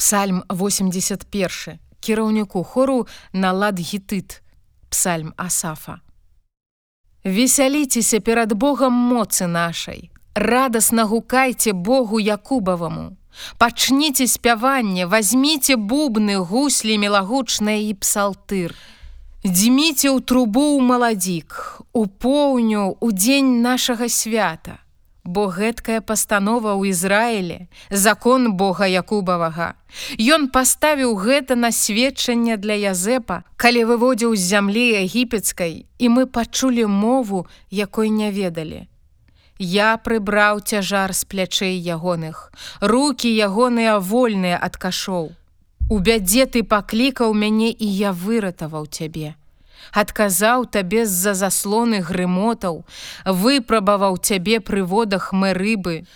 Псальм 81 кіраўніку хору на лад гітыт Псальм Асафа. Весяліцеся перад Богом моцы нашай, радасна гукайце Богу Якубаваму. Пачніце спяванне, возьміце бубны, гуслі мелагучныя і псалтыр. Дзьміце ў трубу ў маладзік, у поўню у дзень нашага свята бо гэткая пастанова ў Ізраіле, закон Бога Якубавага. Ён паставіў гэта на сведчанне для Язэпа, калі выводзіў з зямлі егіпецкай, і мы пачулі мову, якой не ведалі. Я прыбраў цяжар з плячэй ягоных, руки ягоныя вольныя ад кашоў. У бядзе ты паклікаў мяне і я выратаваў цябе адказаў табе з-за заслоны грымотаў, выпрабаваў цябе пры водах мэ рыбы.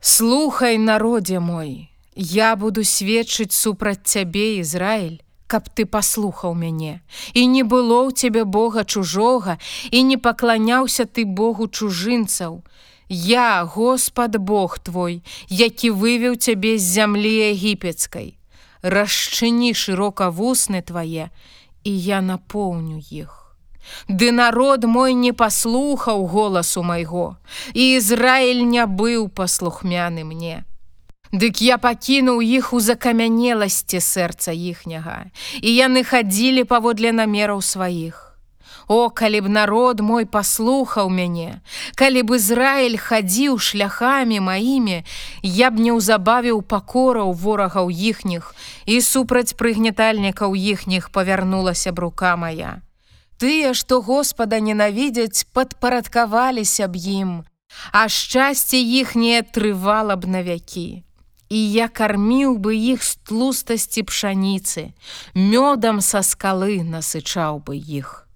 Слухай, народзе мой, я буду сведчыць супраць цябе, Ізраіль, каб ты паслухаў мяне. І не было ў цябе Бога чужога і не пакланяўся ты Богу чужынцаў. Я, Господ Бог твой, які вывеў цябе з зямлі егіпецкай. Расчыні шырока вусны твае, і я напоўню іх. Ды народ мой не паслухаў голасу майго, і Ізраіль не быў паслухмяны мне. Дык я пакінуў іх у закамянеласці сэрца іхняга, і яны хадзілі паводле намераў сваіх. О, калі б народ мой паслухаў мяне, калі б Ізраіль хадзіў шляхамі маімі, я б не ўзабавіў пакораў ворагаў іхніх і супраць прыгнетальнікаў іхніх павярнулася б рука моя. Тыя, што Господа ненавідзяць, падпарадкаваліся б ім, а шчасце іхняе трывала б навякі. І я карміў бы іх з тлустасці пшаніцы, мёдам са скалы насычаў бы іх.